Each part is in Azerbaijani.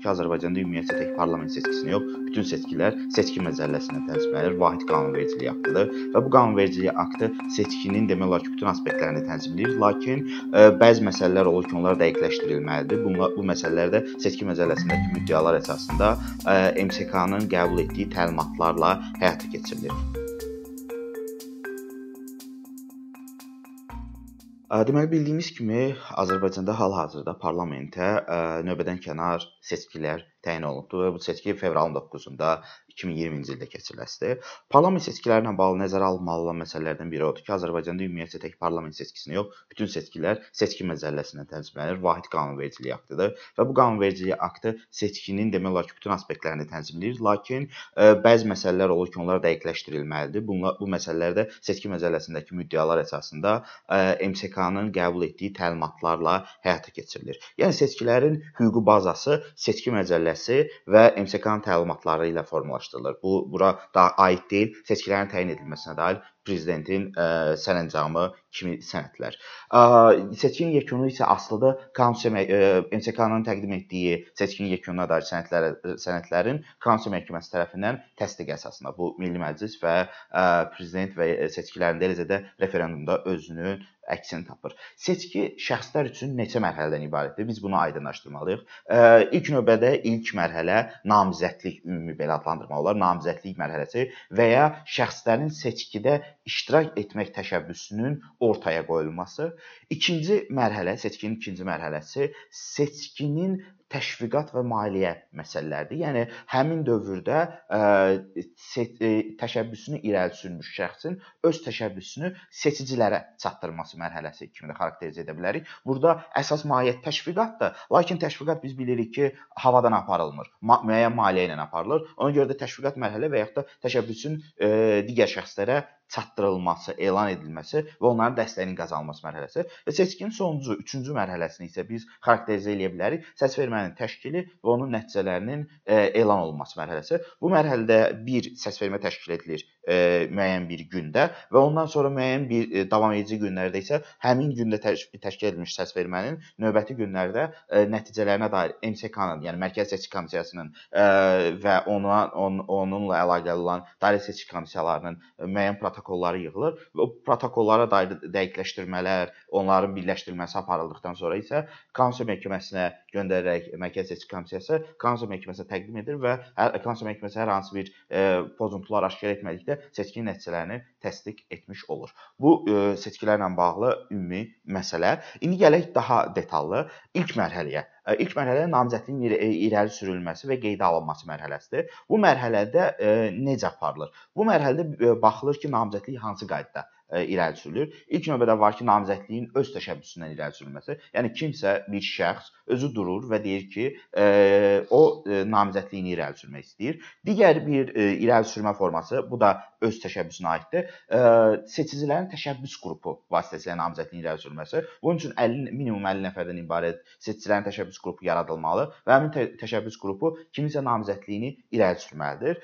ki, Azərbaycanda ümumiyyətlə tək parlament seçkisini yox, bütün seçkilər seçki məcəlləsinə tənzimlənir, vahid qanunvericilik aktıdır və bu qanunvericilik aktı seçkinin demək olar ki, bütün aspektlərini tənzimləyir, lakin ə, bəzi məsələlər olur ki, onlar dəqiqləşdirilməlidir. Bunlar bu məsələlər də seçki məcəlləsindəki müddəalar əsasında MSK-nın qəbul etdiyi təlimatlarla həyata keçirilir. Deməli bildiyimiz kimi Azərbaycanda hal-hazırda parlamentə növbədən kənar seçkilər təyin olunubdur və bu seçki fevralın 9-da 2020-ci ildə keçiriləsidir. Parlament seçkiləri ilə bağlı nəzərə alınmalı məsələlərdən biri odur ki, Azərbaycanda ümumiyyətlə tək parlament seçkisini yox, bütün seçkilər seçki məcəlləsinə tənzimlənir, vahid qanunvericilik aktıdır və bu qanunvericilik aktı seçkinin demək olar ki, bütün aspektlərini tənzimləyir, lakin ə, bəzi məsələlər olur ki, onlar dəqiqləşdirilməlidir. Bunlar bu məsələlər də seçki məcəlləsindəki müddəalar əsasında MSK-nın qəbul etdiyi təlimatlarla həyata keçirilir. Yəni seçkilərin hüquqi bazası seçki məcəlləsi və MSK-nın təlimatları ilə formalaşdırılır. Bu bura da aid deyil, seçkilərin təyin edilməsinə dair prezidentin ə, sərəncamı kimi sənədlər. Ə, seçkin yekunu isə asılıdır Konstitusiya MSK-nın təqdim etdiyi seçkin yekununa dair sənədlər sənədlərin Konstitusiya məhkəməsi tərəfindən təsdiq əsasında bu Milli Məclis və ə, prezident və seçkilərində eləcə də referendumda özünün əksini tapır. Seçki şəxslər üçün neçə mərhələdən ibarətdir? Biz bunu aydınlaşdırmalıyıq. İlk növbədə ilk mərhələ namizədlik ümumi belə adlandırmaq olar, namizədlik mərhələsi və ya şəxslərin seçkidə iştirak etmək təşəbbüsünün ortaya qoyulması. İkinci mərhələ, seçkinin ikinci mərhələsi seçkinin təşviqat və maliyyə məsələləridir. Yəni həmin dövrdə ə, ə, təşəbbüsünü irəli sürmüş şəxsin öz təşəbbüsünü seçicilərə çatdırması mərhələsi kimi də xarakterizə edə bilərik. Burada əsas mahiyyət təşviqatdır, lakin təşviqat biz bilirik ki, havadan aparılmır. Müəyyən maliyyə ilə aparılır. Ona görə də təşviqat mərhələ və yaxud da təşəbbüsün ə, digər şəxslərə çatdırılması, elan edilməsi və onların dəstəyinin qazanılması mərhələsi və seçkinin sonuncu, üçüncü mərhələsini isə biz xarakterizə edə bilərik. Səsvermənin təşkili və onun nəticələrinin e, elan olunması mərhələsi. Bu mərhələdə bir səsvermə təşkil edilir e, müəyyən bir gündə və ondan sonra müəyyən bir e, davam edici günlərdə isə həmin gündə təş təşkil edilmiş səsvermənin növbəti günlərdə e, nəticələrinə dair MSK-nın, yəni Mərkəzi Seçki Komissiyasının e, və ona on, onunla əlaqəli olan dairə seçki komissiyalarının müəyyən protokol protokolları yığılır və o protokollara dair dəqiqləşdirmələr, onların birləşdirilməsi aparıldıqdan sonra isə Konstitusiya məhkəməsinə göndərərək Mərkəzi Seçki Komissiyası Konstitusiya məhkəməsinə təqdim edir və hər Konstitusiya məhkəməsi hər hansı bir e, pozuntular aşkar etmədikdə seçkinin nəticələrini təsdiq etmiş olur. Bu e, seçkilərlə bağlı ümumi məsələ. İndi gələk daha detallı ilk mərhələyə. E, ilk mərhələ namizədliyin irəli sürülməsi və qeydə alınması mərhələsidir. Bu mərhələdə e, necə aparılır? Bu mərhələdə e, baxılır ki, namizədlik hansı qaydada irəli sürülür. İlk növbədə var ki, namizədliyin öz təşəbbüsündən irəli sürülməsi. Yəni kimsə bir şəxs özü durur və deyir ki, e, o e, namizədliyini irəli sürmək istəyir. Digər bir e, irəli sürmə forması, bu da öz təşəbbüsünə aiddir. Seçicilərin təşəbbüs qrupu vasitəsilə namizədliyin irəli sürülməsi. Bunun üçün 50 minimum 50 nəfərdən ibarət seçicilərin təşəbbüs qrupu yaradılmalı və həmin tə təşəbbüs qrupu kiminsə namizədliyini irəli sürməlidir.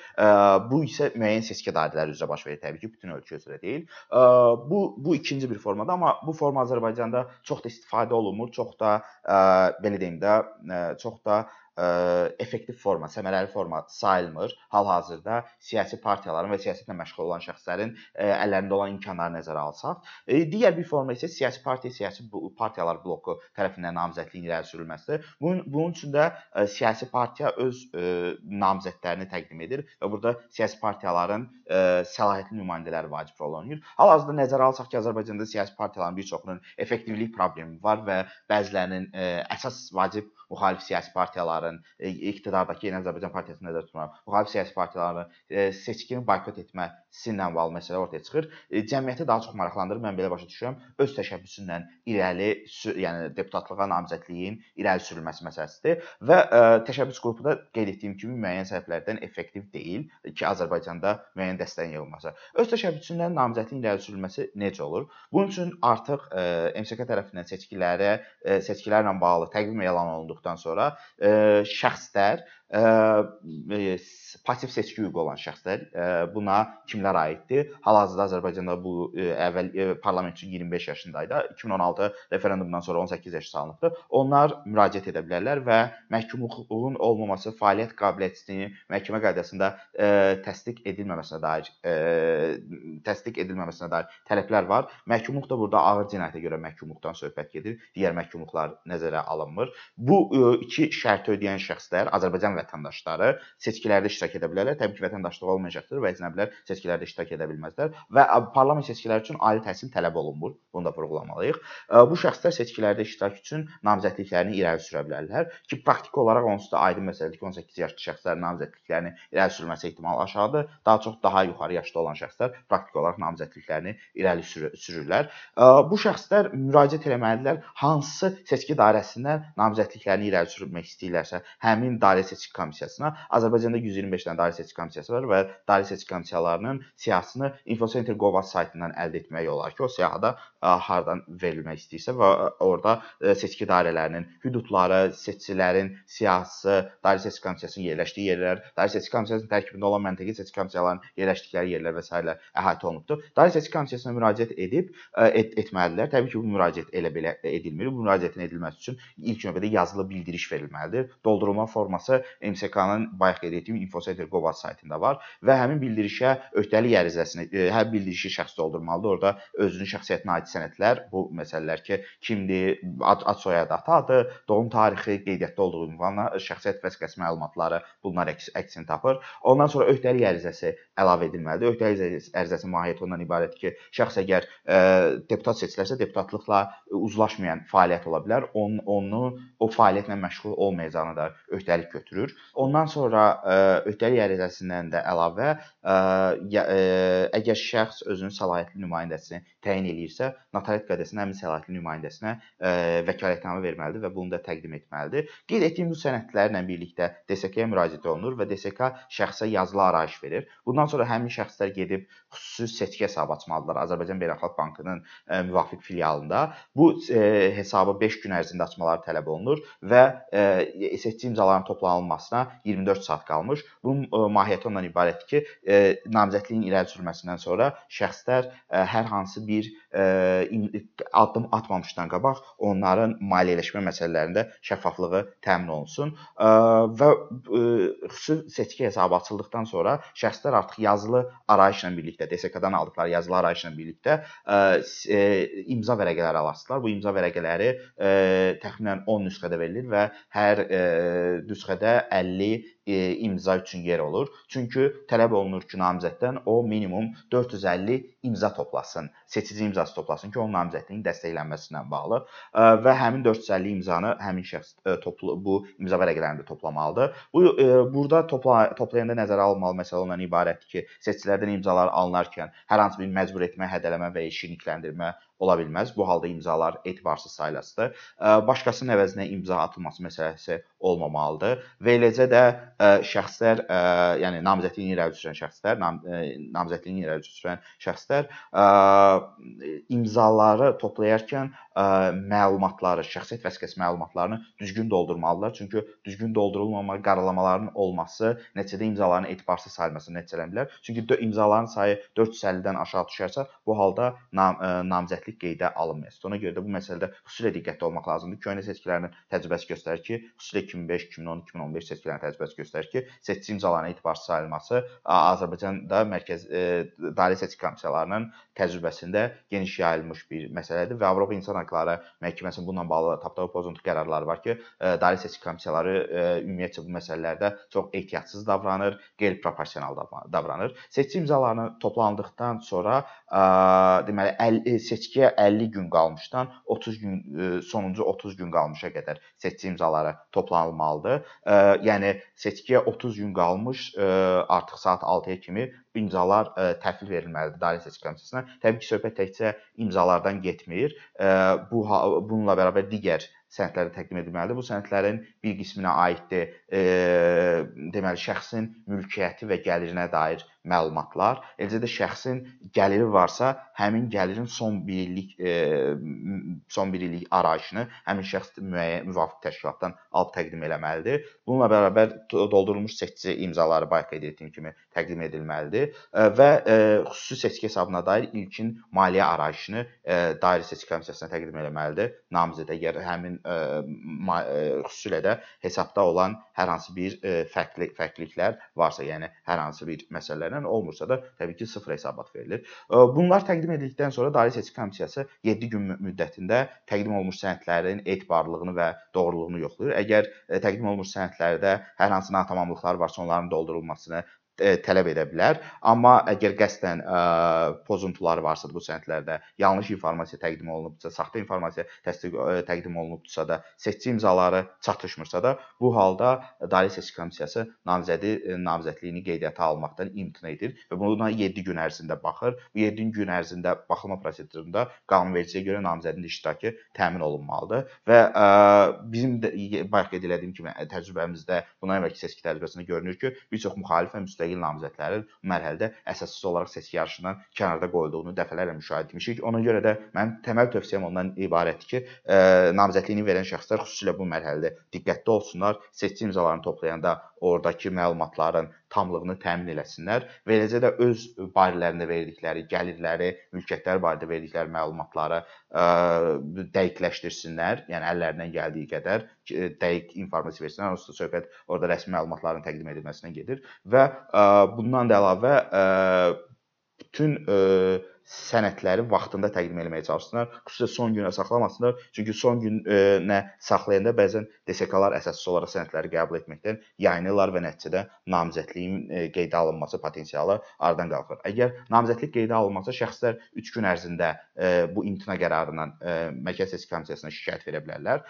Bu isə müəyyən seçki dairələri üzrə baş verir təbii ki, bütün ölkə üzrə deyil. Bu bu ikinci bir formadır, amma bu forma Azərbaycanda çox da istifadə olunmur, çox da belə deyim də, çox da effektiv forma, səmərəli forma sayılmır. Hal-hazırda siyasi partiyaların və siyasətlə məşğul olan şəxslərin ə, əllərində olan imkanları nəzərə alsaq, ə, digər bir forma isə siyasi partiya, siyasi partiyalar bloku tərəfindən namizədliyin irəli sürülməsidir. Bunun bunun üçün də siyasi partiya öz namizədlərini təqdim edir və burada siyasi partiyaların səlahiyyətli nümayəndələri vacib rol oynayır. Hal-hazırda nəzərə alsaq ki, Azərbaycanda siyasi partiyaların bir çoxunun effektivlik problemi var və bəzilərinin əsas vacib müxalif siyasi partiyaların, e, iqtidardakı Yeni Azərbaycan Partiyasını nəzərdə tuturaq, müxalif siyasi partiyaların e, seçkini boykot etməsi ilə bağlı məsələ ortaya çıxır. E, cəmiyyəti daha çox maraqlandırır. Mən belə başa düşürəm. Öz təşəbbüsündən irəli, yəni deputatlığa namizədliyin irəli sürülməsi məsələsidir və ə, təşəbbüs qrupu da qeyd etdiyim kimi müəyyən səbəblərdən effektiv deyil ki, Azərbaycanda müəyyən dəstəyin yığılması. Öz təşəbbüsündən namizədliyin irəli sürülməsi necə olur? Bunun üçün artıq ə, MSK tərəfindən seçkilərə, ə, seçkilərlə bağlı təqvim elan olundu olunduqdan sonra e, şəxslər passiv seçki hüququ olan şəxslər buna kimlər aiddir? Hal-hazırda Azərbaycanda bu əvvəl parlament üçün 25 yaşındaydı. 2016 referendumdan sonra 18 yaş salınıbdı. Onlar müraciət edə bilərlər və məhkumluğun olmaması fəaliyyət qabiliyyətini məhkəmə qaydasında təsdiq edilməməsinə dair təsdiq edilməməsinə dair tələblər var. Məhkumluq da burada ağır cinayətə görə məhkumluqdan söhbət gedir. Digər məhkumluqlar nəzərə alınmır. Bu iki şərti ödəyən şəxslər Azərbaycan vətəndaşları seçkilərdə iştirak edə bilərlər. Təbii ki, vətəndaşlığı olmayan şəxslər və əcnəbilər seçkilərdə iştirak edə bilməzlər və parlament seçkiləri üçün ali təhsil tələb olunmur. Bunu da vurğulamalıyıq. Bu şəxslər seçkilərdə iştirak üçün namizədliklərini irəli sürə bilərlər ki, praktiki olaraq onsuz da aydın məsələdir ki, 18 yaşlı şəxslərin namizədliklərini irəli sürməsi ehtimalı aşağıdır. Daha çox daha yuxarı yaşda olan şəxslər praktiki olaraq namizədliklərini irəli sürürlər. Bu şəxslər müraciət etməlidirlər hansı seçki dairəsindən namizədliklərini irəli sürmək istəyirlərsə, həmin dairə seçki komissiyasına Azərbaycanda 125 dənə dairə seçki komissiyası var və dairə seçki komissiyalarının siyahısını infocenter.gov saytından əldə etmək olar ki, o siyahıda hardan verilmək istəyirsə və orada seçki dairələrinin hüdudları, seçicilərin siyahısı, dairə seçki komissiyasının yerləşdiyi yerlər, dairə seçki komissiyasının tərkibində olan məntəqə seçki komissiyalarının yerləşdikləri yerlər və s. əhatə olunubdur. Dairə seçki komissiyasına müraciət edib et etməlidirlər. Təbii ki, bu müraciət elə belə edilmir. Bu müraciətin edilməsi üçün ilk növbədə yazılı bildiriş verilməlidir. Doldurulma forması MSK-nın bayaq qeyd etdiyim infocenter.gov saytında var və həmin bildirişə öhdəlik ərizəsini, hər bildirişi şəxs doldurmalıdır. Orada özünün şəxsiyyətinə aid sənədlər, bu məsələlər ki, kimdir, ad, ad soyad adı, doğum tarixi, qeydiyyatda olduğu ünvanla, şəxsiyyət vəsiqəsi məlumatları bunlar əks, əksini tapır. Ondan sonra öhdəlik ərizəsi əlavə edilməlidir. Öhdəlik ərizəsi mahiyyəti ondan ibarətdir ki, şəxs əgər ə, deputat seçilərsə, deputatlıqla uzlaşmayan fəaliyyət ola bilər. Onun onu o fəaliyyətlə məşğul olmayacağını da öhdəlik götürür. Ondan sonra ə, öhdəlik ərizəsindən də əlavə ə, əgər şəxs özünün səlahiyyətli nümayəndəsini təyin eləyirsə, notariat qaydasında həmin səlahiyyətli nümayəndəsinə ə, vəkalətnamə verməlidir və bunu da təqdim etməlidir. Qeyd etdiyim bu sənədlərlə birlikdə DSK-yə müraciət olunur və DSK şəxsə yazılı arayış verir. Bundan sonra həmin şəxslər gedib xüsusi seçki hesabı açmalıdırlar Azərbaycan Beynəlxalq Bankının ə, müvafiq filialında. Bu ə, hesabı 5 gün ərzində açmaları tələb olunur və ə, seçki imzalarının toplanılmasına 24 saat qalmış. Bunun ə, mahiyyəti ondan ibarətdir ki, ə, namizədliyin irəli sürülməsindən sonra şəxslər ə, hər hansı bir ə, addım atmamışdan qabaq onların maliyyələşmə məsələlərində şəffaflığı təmin olunsun ə, və ə, xüsusi seçki hesabı açıldıqdan sonra şəxslər artıq yazılı arayışla birlikdə DSK-dan aldıqları yazılı arayışla birlikdə imza vərəqələri alasıdırlar. Bu imza vərəqələri təxminən 10 nüsxədə verilir və hər nüsxədə 50 imza üçün yer olur. Çünki tələb olunur ki, namizəddən o minimum 450 imza toplasın, seçici imzası toplasın ki, onun namizədliyinin dəstəklənməsinə bağlı və həmin 450 imzanı həmin şəxs toplu bu imza vərəqələrində toplamalıdır. Bu burada topla, toplayanda nəzərə alınmalı məsələ ondan ibarətdir ki, seçicilərdən imzalar alınarkən hər hansı bir məcbur etmə, hədələmə və şirnikləndirmə ola bilməz. Bu halda imzalar etibarsız sayılacaqdır. Başqasının əvəzinə imza atılması məsələsi olmamalıdır və eləcə də şəxslər, yəni namizədliyini irəli sürən şəxslər, nam namizədliyini irəli sürən şəxslər imzaları toplayarkən məlumatları, şəxsiyyət vəsiqəsi məlumatlarını düzgün doldurmalıdırlar. Çünki düzgün doldurulmama, qaralamaların olması nəticədə imzaların etibarsız sayılmasına nəticələnə bilər. Çünki imzaların sayı 450-dən aşağı düşərsə, bu halda nam namizədlik qeydə alınmayacaq. Ona görə də bu məsələdə xüsusilə diqqətli olmaq lazımdır. Köhnə seçkilərin təcrübəsi göstərir ki, xüsusilə 2005, 2010, 2015 seçkilərinin təcrübəsi göstərir ki, seçici imzaların etibarsız sayılması Azərbaycanda mərkəz dairə seçki komissiyalarının təcrübəsində geniş yayılmış bir məsələdir və Avropa İnsan Hüquqları Məhkəməsinin bununla bağlı tapdağı pozuntu qərarları var ki, dairə seçki komissiyaları ümumiyyətcə bu məsələlərdə çox ehtiyatsız davranır, qeyri-proporsional davranır. Seçki imzalarını toplandıqdan sonra deməli 50 seçkiyə 50 gün qalmışdan 30 gün sonuncu 30 gün qalmışa qədər seçki imzaları toplanılmalıdır. Yəni seçkiyə 30 gün qalmış artıq saat 6-ya kimi imzalar təhvil verilməlidir dairə seçki komissiyasına. Təbii ki, söhbət təkcə imzalardan getmir. Bu bununla bərabər digər sənədlər təqdim edilməlidir. Bu sənədlərin bir qisminə aiddir, e, deməli şəxsin mülkiyyəti və gəlirinə dair məlumatlar, eləcə də şəxsin gəliri varsa, həmin gəlirin son 1 illik e, son 1 illik arayışını həmin şəxs müəyyən müvafiq təşkilatdan alıb təqdim etməlidir. Bununla bərabər doldurulmuş seçici imzaları bayaq qeyd etdiyim kimi təqdim edilməlidir və e, xüsusi seçki hesabına dair ilkin maliyyə arayışını e, dairə seçki komissiyasına təqdim etməlidir. Namizəd əgər həmin e, xüsusilə də hesabda olan hər hansı bir fərqli fərqliliklər varsa, yəni hər hansı bir məsələlərlə olmursa da təbii ki, sıfır hesabat verilir. Bunlar təqdim edildikdən sonra dairə seçki komissiyası 7 gün müddətində təqdim olunmuş sənədlərin etibarlılığını və doğruluğunu yoxlayır. Əgər təqdim olunmuş sənədlərdə hər hansı natamamlıqlar varsa, onların doldurulmasını tələb edə bilər. Amma əgər qəsdən ə, pozuntular varsa bu sənədlərdə, yanlış informasiya təqdim olunubsa, saxta informasiya təsdiq ə, təqdim olunubsa da, seçici imzaları çatışmırsa da, bu halda Dairə Seçki Komissiyası namizədi namizədliyini qeydiyyata almaqdan imtina edir və buna 7 gün ərzində baxır. Bu 7 gün ərzində baxılma prosedurunda qanunvericiyə görə namizədin iştirakı təmin olunmalıdır və ə, bizim də bayaq qeyd etdiyim kimi təcrübəmizdə bundan əvvəlki seçki təcrübəsində görünür ki, bir çox müxalif və müstəqil müstəqil namizədlərin mərhələdə əsassız olaraq seçki yarışından kənarda qoyulduğunu dəfələrlə müşahidə etmişik. Ona görə də mənim təməl tövsiyəm ondan ibarətdir ki, ə, namizədliyini verən şəxslər xüsusilə bu mərhələdə diqqətli olsunlar. Seçki imzalarını toplayanda ordakı məlumatların tamlığını təmin eləsinlər və eləcə də öz barələrində verdikləri gəlirləri, mülkiyyətlər barədə verdikləri məlumatları ə, dəqiqləşdirsinlər. Yəni əllərindən gəldiyi qədər dəqiq informasiya versinlər. Onsuz da söhbət orada rəsmi məlumatların təqdim edilməsindən gedir və ə, bundan da əlavə ə, bütün ə, sənədləri vaxtında təqdim etməyə çalışsınlar. Xüsusilə son günə saxlamasınlar. Çünki son günə saxlayanda bəzən DSK-lar əsassız olaraq sənədləri qəbul etməkdən yayınırlar və nəticədə namizədliyin qeydə alınması potensialı aradan qalxır. Əgər namizədlik qeydə alınmasa, şəxslər 3 gün ərzində bu imtina qərarından Mərkəzi Seçki Komissiyasına şikayət verə bilərlər.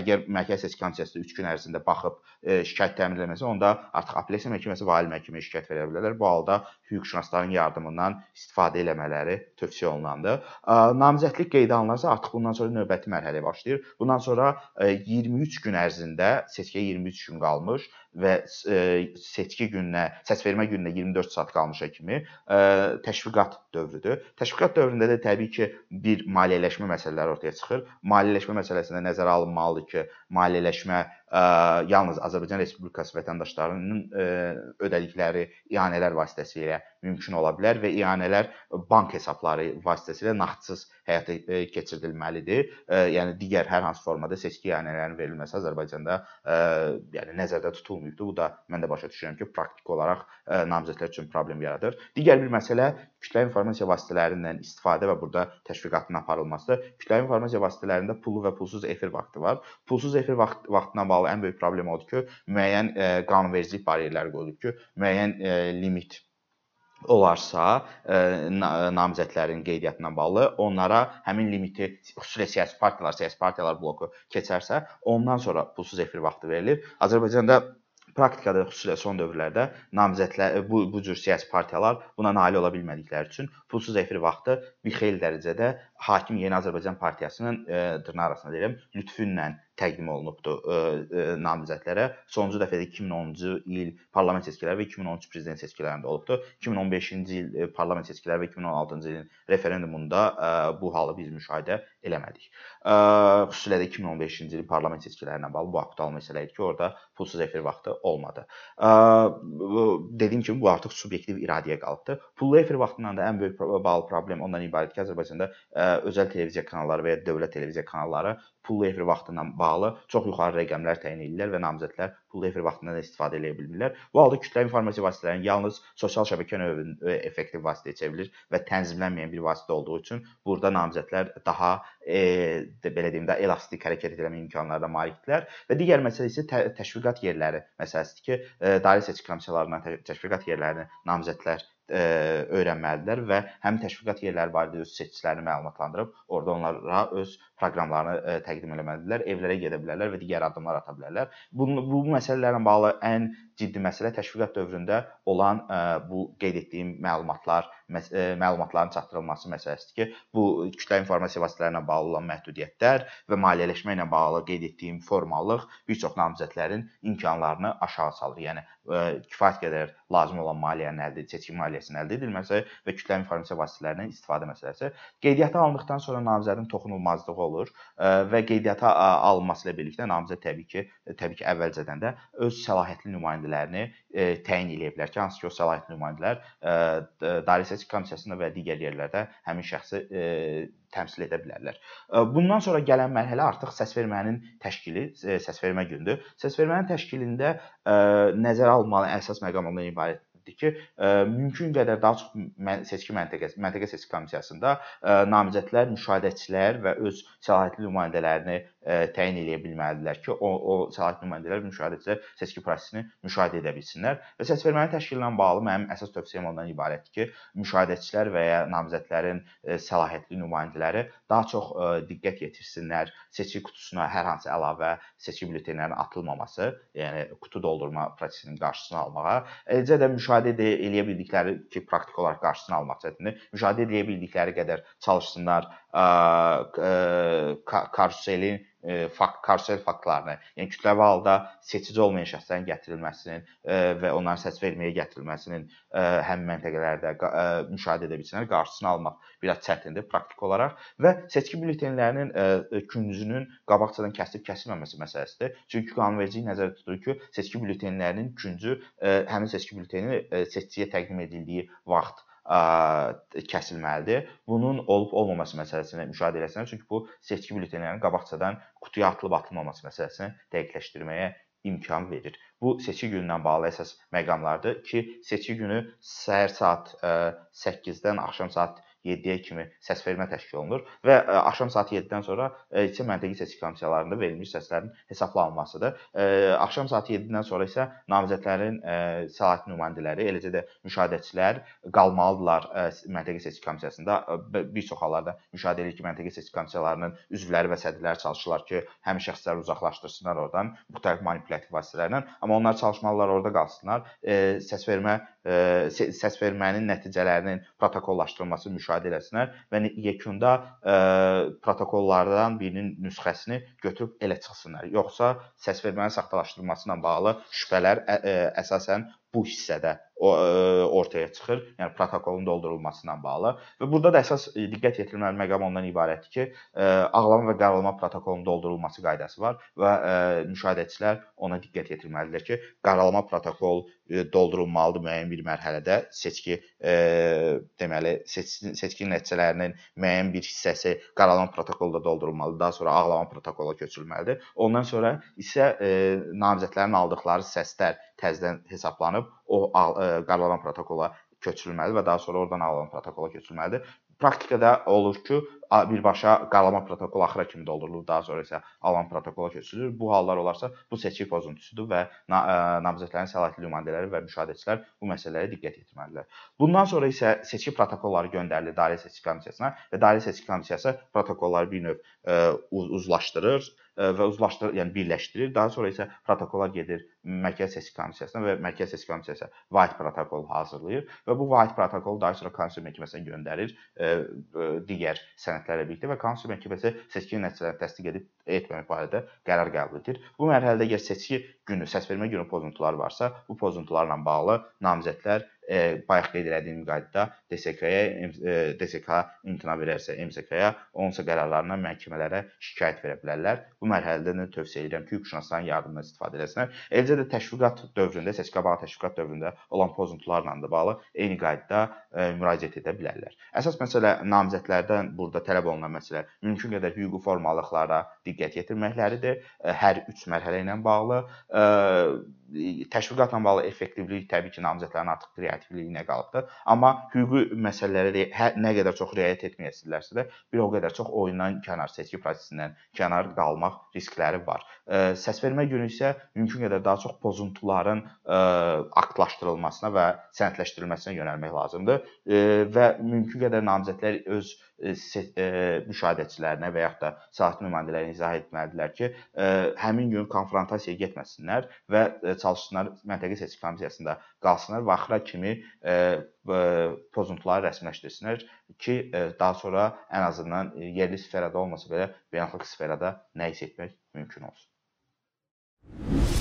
Əgər Mərkəzi Seçki Komissiyası 3 gün ərzində baxıb şikayət təmin etməsə, onda artıq apellyasiya məhkəməsi və ali məhkəməyə şikayət verə bilərlər. Bu halda hüquqşünasların yardımından istifadə etmələri etmələri tövsiyə olunandır. Namizədlik qeydə alınarsa, artıq bundan sonra növbəti mərhələ başlayır. Bundan sonra 23 gün ərzində seçkiyə 23 gün qalmış və seçki gününə, səsvermə gününə 24 saat qalmışa kimi təşviqat dövrüdür. Təşviqat dövründə də təbii ki, bir maliyyələşmə məsələləri ortaya çıxır. Maliyyələşmə məsələsində nəzərə alınmalıdır ki, maliyyələşmə ə, yalnız Azərbaycan Respublikası vətəndaşlarının ə, ödədikləri ianələr vasitəsilə mümkün ola bilər və ianələr bank hesabları vasitəsilə nağdsız həyata keçirdilməlidir. Ə, yəni digər hər hansı formada seçki ianələrinin verilməsi Azərbaycanda ə, yəni nəzərdə tutulmayıbdır. Bu da mən də başa düşürəm ki, praktik olaraq ə, namizədlər üçün problem yaradır. Digər bir məsələ kütləvi informasiya vasitələrindən istifadə və burada təşviqatın aparılmasıdır. Kütləvi informasiya vasitələrində pullu və pulsuz efir vaxtı var. Pulsuz efir vaxt vaxtına bağlı ən böyük problem odur ki, müəyyən e, qanunvericilik bariyerləri qoyulub ki, müəyyən e, limit olarsa ə, namizədlərin qeydiyyatına bağlı onlara həmin limiti xüsusilə siyasi partiyalar, siyasi partiyalar bloku keçərsə, ondan sonra pulsuz efir vaxtı verilir. Azərbaycanda praktikada xüsusilə son dövrlərdə. Namizədlər bu bu cür siyasi partiyalar buna nail ola bilmədikləri üçün pulsuz efir vaxtı bir xeyli dərəcədə hakim Yeni Azərbaycan Partiyasının e, dırnaq arasında deyirəm, lütfü ilə təqdim olunubdur e, e, namizədlərə. Sonuncu dəfə də 2010-cu il parlament seçkiləri və 2013 prezident seçkilərində olubdur. 2015-ci il e, parlament seçkiləri və 2016-cı ilin referendumunda ə, bu halı biz müşahidə eləmədik. Ə, xüsusilə də 2015-ci ilin parlament seçkilərinə bağlı bu aktual məsələ idi ki, orada pulsuz efir vaxtı olmadı. Ə, dediyim kimi bu artıq subyektiv iradəyə qalıbdır. Pullu efir vaxtından da ən böyük bağlı problem ondan ibarətdir ki, Azərbaycanda ə, özəl televiziya kanalları və ya dövlət televiziya kanalları pullu efir vaxtı ilə bağlı çox yuxarı rəqəmlər təyin edirlər və namizədlər pullu efir vaxtından istifadə edə bilmirlər. Bu halda kütləvi informasiya vasitələrinin yalnız sosial şəbəkə növü effektiv vasitəyə çevrilir və tənzimlənməyən bir vasitə olduğu üçün burada namizədlər daha e, belə deyim də elastik hərəkət etmə imkanlarına malikdirlər və digər məsələ isə tə təşviqat yerləri məsələsidir ki, e, dairə seçki komissiyalarından təşviqat yerlərini namizədlər ə, öyrənməlidirlər və həmin təşviqat yerləri barədə öz seçicilərini məlumatlandırıb, orada onlara öz proqramlarını ə, təqdim etməlidirlər, evlərə gedə bilərlər və digər addımlar ata bilərlər. Bu bu məsələlərlə bağlı ən ciddi məsələ təşviqat dövründə olan ə, bu qeyd etdiyim məlumatlar, məs ə, məlumatların çatdırılması məsələsidir ki, bu kütləvi informasiya vasitələrinə bağlı olan məhdudiyyətlər və maliyyələşmə ilə bağlı qeyd etdiyim formallıq bir çox namizədlərin imkanlarını aşağı salır. Yəni kifayət qədər lazım olan maliyyənin əldə seçki maliyyəsinin əldə edilməsi və kütləvi informasiya vasitələrindən istifadə məsələsi. Qeydiyyata alındıqdan sonra namizədin toxunulmazlığı olur və qeydiyyata alınması ilə birlikdə namizəd təbii ki, təbii ki, əvvəlcədən də öz səlahiyyətli nümayəndələrini təyin edə bilər ki, hansı ki, o səlahiyyətli nümayəndələr dairə seçki komissiyasında və digər yerlərdə həmin şəxsi təmsil edə bilərlər. Bundan sonra gələn mərhələ artıq səsvermənin təşkili, səsvermə gündür. Səsvermənin təşkilində nəzərə alınmalı əsas məqam ondan ibarətdir ki, mümkün qədər daha çox seçki məntəqəsi, məntəqə seçki komissiyasında namizədlər, müşahidəçilər və öz səlahiyyətli nümayəndələrini təyin edə bilməlidirlər ki, o, o səlahiyyətli nümayəndələr, müşahidəçilər seçki prosesini müşahidə edə bilsinlər. Və səsvermənin təşkili ilə bağlı mənim əsas tövsiyəm ondan ibarətdir ki, müşahidəçilər və ya namizədlərin səlahiyyətli nümayəndələri daha çox diqqət yetirsinlər seçki qutusuna hər hansı əlavə seçki bültenlərinin atılmaması, yəni qutu doldurma prosesinin qarşısını almağa, eləcə də müşahidə müşahidə edə bildikləri ki, praktik olaraq qarşısını almaq çətindir. Müşahidə edə bildikləri qədər çalışsınlar karuselin fakt karusel faktlarını, yəni kütləvi halda seçici olmayan şəxslərin gətirilməsinin və onların səs verməyə gətirilməsinin həmin məntəqələrdə müşahidə edə bilsinlər, qarşısını almaq biraz çətindir praktik olaraq və seçki bültenlərinin küncünün qabaqcadan kəsib kəsilməməsi məsələsidir. Çünki qanunvericilik nəzərdə tutur ki, seçki bültenlərinin küncü həmin seçki bülteni seçiciyə təqdim edildiyi vaxt kəsilməlidir. Bunun olub-olmaması məsələsini müşahidə eləsinlər, çünki bu seçki bültenlərinin qabaqcadan qutuya atılıb atılmaması məsələsini dəqiqləşdirməyə imkan verir. Bu seçki günündən bağlı əsas məqamlardır ki, seçki günü səhər saat 8-dən axşam saat 7-yə kimi səsvermə təşkil olunur və e, axşam saat 7-dən sonra e, ilçə məntəqi seçki komissiyalarında verilmiş səslərin hesablanmasıdır. E, axşam saat 7-dən sonra isə namizədlərin səlahiyyətli nümayəndələri, eləcə də müşahidəçilər qalmalıdırlar məntəqi seçki komissiyasında. Bir çox hallarda müşahidə edilir ki, məntəqi seçki komissiyalarının üzvləri və sədrləri çalışırlar ki, həmin şəxsləri uzaqlaşdırsınlar oradan müxtəlif manipulyattiv vasitələrlə, amma onlar çalışmalılar orada qalsınlar. Səsvermə səsvermənin nəticələrinin protokollaşdırılması müşahidə müşahidə eləsinlər və yekunda ə, protokollardan birinin nüsxəsini götürüb elə çıxsınlar. Yoxsa səsvermənin saxtalaşdırılması ilə bağlı şübhələr ə, ə, əsasən bu hissədə o ortaya çıxır. Yəni protokolun doldurulması ilə bağlı. Və burada da əsas diqqət yetirilməli məqam ondan ibarətdir ki, ağlama və qaralama protokolunun doldurulması qaydası var və müşahidəçilər ona diqqət yetirməlidirlər ki, qaralama protokol doldurulmalıdır müəyyən bir mərhələdə seçki e, deməli seçki, seçki nəticələrinin müəyyən bir hissəsi qaralama protokolda doldurulmalıdır. Daha sonra ağlama protokola köçürülməlidir. Ondan sonra isə e, namizədlərin aldıqları səslər təzədən hesablanıb o e, qaralanan protokola köçürülməlidir və daha sonra oradan alınan protokola köçürülməlidir. Praktikada olur ki, birbaşa qaralama protokolu axıra kimi doldurulur, daha sonra isə alınan protokola köçürülür. Bu hallar olarsa bu seçki pozuntusudur və e, namizədlərin səlahiyyətli nümayəndələri və müşahidəçilər bu məsələlərə diqqət yetirməlidirlər. Bundan sonra isə seçki protokolları göndərilir Dairə Seçki Komissiyasına və Dairə Seçki Komissiyası protokolları bir növ e, uzlaşdırır və uzlaşdırır, yəni birləşdirir. Daha sonra isə protokollar gedir Mərkəzi Seçki Komissiyasına və Mərkəzi Seçki Komissiyası vahid protokol hazırlayır və bu vahid protokolu daha sonra Konstitusiya Məhkəməsinə göndərir ə, ə, digər sənədlərlə birlikdə və Konstitusiya Məhkəməsi seçki nəticələrini təsdiq edib etməmək barədə qərar qəbul edir. Bu mərhələdə əgər seçki günü, səsvermə günü pozuntuları varsa, bu pozuntularla bağlı namizədlər e, bayaq qeyd etdiyim qaydada DSK-yə e, DSK imtina verərsə MSK-yə, onsa qərarlarından məhkəmələrə şikayət verə bilərlər. Bu mərhələdə də tövsiyə edirəm ki, hüquqşünasların yardımından istifadə etsinlər. Eləcə də təşviqat dövründə, seçki qabağı təşviqat dövründə olan pozuntularla da bağlı eyni qaydada e, müraciət edə bilərlər. Əsas məsələ namizədlərdən burada tələb olunan məsələ mümkün qədər hüquqi formalıqlara diqqət yetirməkləridir. E, hər 3 mərhələ ilə bağlı e, təşviqatla bağlı effektivlik təbii ki, namizədlərin artıq kreativliyinə qalıbdır. Amma hüquqi məsələlərə hər nə qədər çox riayət etməyəsinlərsə də bir o qədər çox oyundan kənar seçki prosesindən kənar qalmaq riskləri var. Səsvermə günü isə mümkün qədər daha çox pozuntuların aktlaşdırılmasına və sənədləşdirilməsinə yönəlmək lazımdır və mümkün qədər namizədlər öz E, e, müşahidəçilərinə və yaxud da səlahiyyətli nümayəndələrinə izah etməlidirlər ki, e, həmin gün konfrontasiyaya getməsinlər və çalışsınlar məntəqə seçki komissiyasında qalsınlar və axıra kimi pozuntuları rəsmiləşdirsinlər ki, daha sonra ən azından yerli sferada olmasa belə beynəlxalq sferada nə isə etmək mümkün olsun.